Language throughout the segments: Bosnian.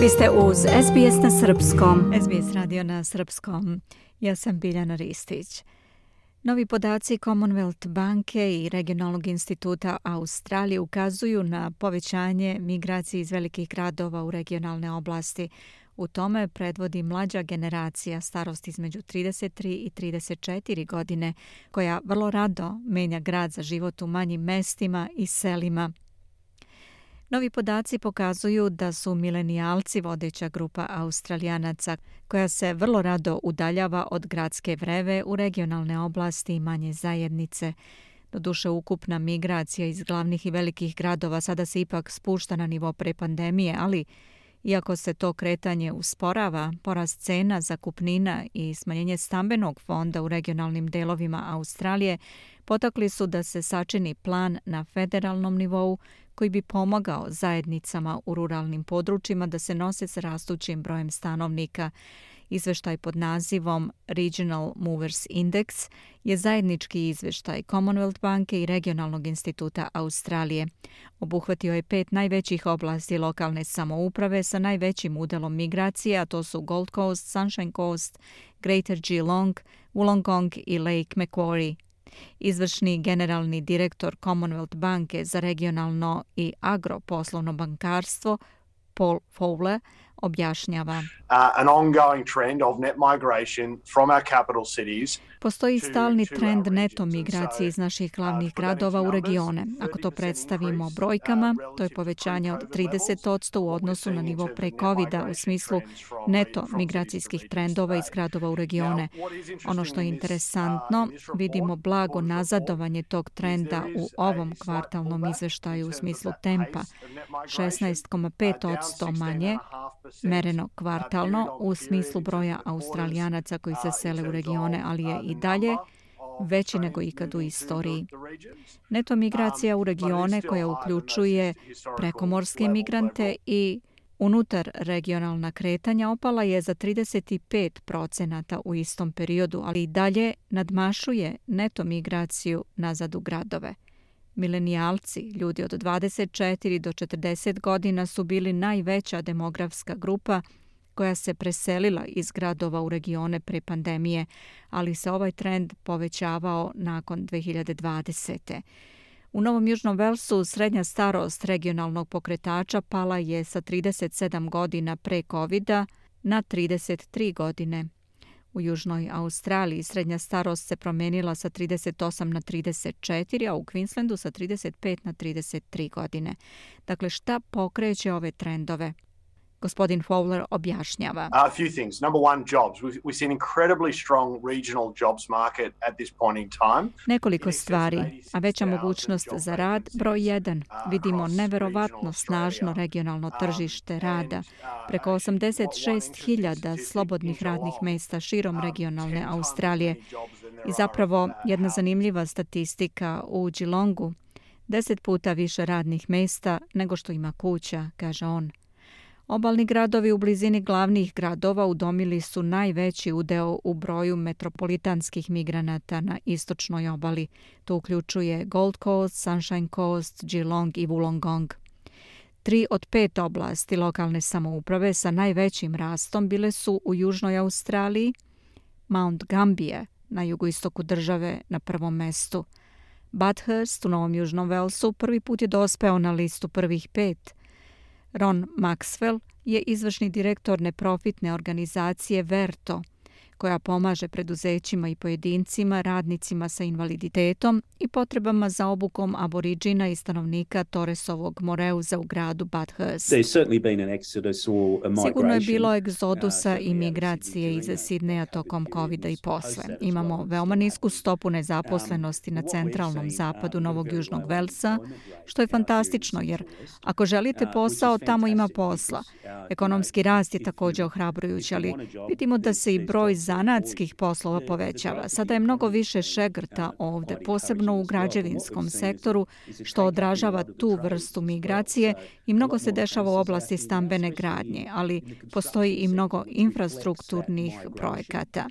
Vi ste uz SBS na Srpskom. SBS radio na Srpskom. Ja sam Biljana Ristić. Novi podaci Commonwealth banke i Regionalnog instituta Australije ukazuju na povećanje migracije iz velikih gradova u regionalne oblasti. U tome predvodi mlađa generacija starosti između 33 i 34 godine, koja vrlo rado menja grad za život u manjim mestima i selima. Novi podaci pokazuju da su milenijalci vodeća grupa australijanaca koja se vrlo rado udaljava od gradske vreve u regionalne oblasti i manje zajednice. Doduše ukupna migracija iz glavnih i velikih gradova sada se ipak spušta na nivo pre pandemije, ali iako se to kretanje usporava, porast cena zakupnina i smanjenje stambenog fonda u regionalnim delovima Australije potakli su da se sačini plan na federalnom nivou koji bi pomagao zajednicama u ruralnim područjima da se nose s rastućim brojem stanovnika. Izveštaj pod nazivom Regional Movers Index je zajednički izveštaj Commonwealth banke i Regionalnog instituta Australije. Obuhvatio je pet najvećih oblasti lokalne samouprave sa najvećim udelom migracije, a to su Gold Coast, Sunshine Coast, Greater Geelong, Wollongong i Lake Macquarie. Izvršni generalni direktor Commonwealth banke za regionalno i agroposlovno bankarstvo Paul Fowler objašnjava. Uh, an ongoing trend of net migration from our capital cities Postoji stalni trend neto migracije iz naših glavnih gradova u regione. Ako to predstavimo brojkama, to je povećanje od 30% u odnosu na nivo pre covid u smislu neto migracijskih trendova iz gradova u regione. Ono što je interesantno, vidimo blago nazadovanje tog trenda u ovom kvartalnom izveštaju u smislu tempa. 16,5% manje mereno kvartalno u smislu broja australijanaca koji se sele u regione, ali je i dalje veći nego ikad u istoriji. Neto migracija u regione koja uključuje prekomorske migrante i unutar regionalna kretanja opala je za 35 procenata u istom periodu, ali i dalje nadmašuje neto migraciju nazad u gradove. Milenijalci, ljudi od 24 do 40 godina, su bili najveća demografska grupa koja se preselila iz gradova u regione pre pandemije, ali se ovaj trend povećavao nakon 2020. U Novom Južnom Velsu srednja starost regionalnog pokretača pala je sa 37 godina pre covid na 33 godine. U Južnoj Australiji srednja starost se promenila sa 38 na 34, a u Queenslandu sa 35 na 33 godine. Dakle, šta pokreće ove trendove? Gospodin Fowler objašnjava. A few things. Number one, jobs. We see an incredibly strong regional jobs market at this point in time. Nekoliko stvari, a veća mogućnost za rad. Broj jedan, vidimo neverovatno snažno regionalno tržište rada. Preko 86.000 slobodnih radnih mesta širom regionalne Australije. I zapravo jedna zanimljiva statistika u Geelongu. Deset puta više radnih mesta nego što ima kuća, kaže on. Obalni gradovi u blizini glavnih gradova udomili su najveći udeo u broju metropolitanskih migranata na istočnoj obali. To uključuje Gold Coast, Sunshine Coast, Geelong i Wollongong. Tri od pet oblasti lokalne samouprave sa najvećim rastom bile su u Južnoj Australiji, Mount Gambier na jugoistoku države na prvom mestu. Bathurst u Novom Južnom Velsu prvi put je dospeo na listu prvih pet – Ron Maxwell je izvršni direktor neprofitne organizacije Verto, koja pomaže preduzećima i pojedincima, radnicima sa invaliditetom i potrebama za obukom aboriđina i stanovnika Torresovog Moreuza u gradu Bathurst. Sigurno je bilo egzodusa uh, i migracije iz Sidneja tokom covid i posle. Imamo veoma nisku stopu nezaposlenosti na centralnom zapadu Novog Južnog Velsa, što je fantastično jer ako želite posao, tamo ima posla. Ekonomski rast je također ohrabrujući, ali vidimo da se i broj zanatskih poslova povećava. Sada je mnogo više šegrta ovde, posebno u građevinskom sektoru, što odražava tu vrstu migracije i mnogo se dešava u oblasti stambene gradnje, ali postoji i mnogo infrastrukturnih projekata.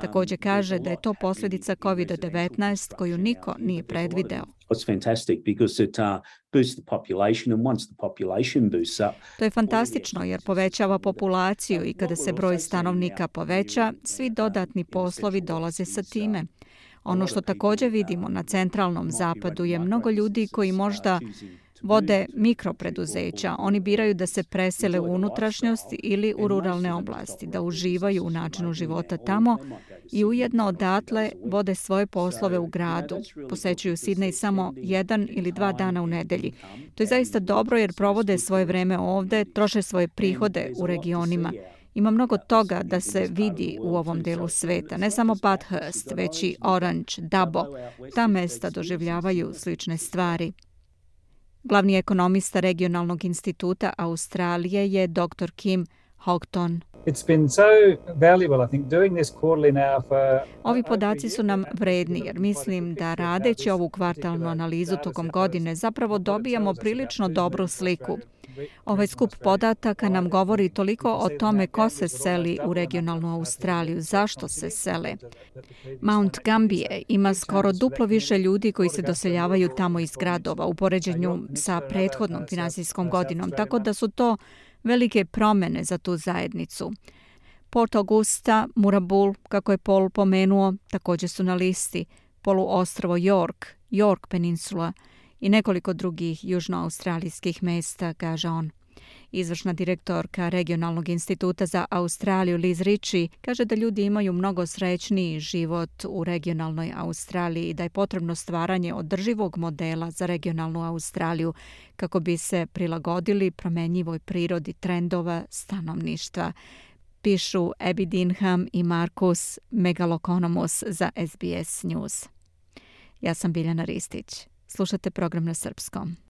Također kaže da je to posljedica COVID-19 koju niko nije predvideo. It's fantastic because it uh, boosts the population and once the population boosts up. To je fantastično jer povećava populaciju i kada se broj stanovnika poveća, svi dodatni poslovi dolaze sa time. Ono što također vidimo na centralnom zapadu je mnogo ljudi koji možda vode mikropreduzeća. Oni biraju da se presele u unutrašnjost ili u ruralne oblasti, da uživaju u načinu života tamo i ujedno odatle vode svoje poslove u gradu. Posećuju Sidney samo jedan ili dva dana u nedelji. To je zaista dobro jer provode svoje vreme ovde, troše svoje prihode u regionima. Ima mnogo toga da se vidi u ovom delu sveta, ne samo Bathurst, već i Orange, Dabo. Ta mesta doživljavaju slične stvari. Glavni ekonomista regionalnog instituta Australije je dr. Kim Houghton. Ovi podaci su nam vredni jer mislim da radeći ovu kvartalnu analizu tokom godine zapravo dobijamo prilično dobru sliku. Ovaj skup podataka nam govori toliko o tome ko se seli u regionalnu Australiju, zašto se sele. Mount Gambier ima skoro duplo više ljudi koji se doseljavaju tamo iz gradova u poređenju sa prethodnom finansijskom godinom, tako da su to velike promene za tu zajednicu. Port Augusta, Murabul, kako je Paul pomenuo, također su na listi. Poluostrovo York, York Peninsula i nekoliko drugih južnoaustralijskih mesta, kaže on. Izvršna direktorka Regionalnog instituta za Australiju Liz Ritchie kaže da ljudi imaju mnogo srećniji život u regionalnoj Australiji i da je potrebno stvaranje održivog modela za regionalnu Australiju kako bi se prilagodili promenjivoj prirodi trendova stanovništva. Pišu Abby Dinham i Markus Megalokonomus za SBS News. Ja sam Biljana Ristić. Slušate program na srpskom.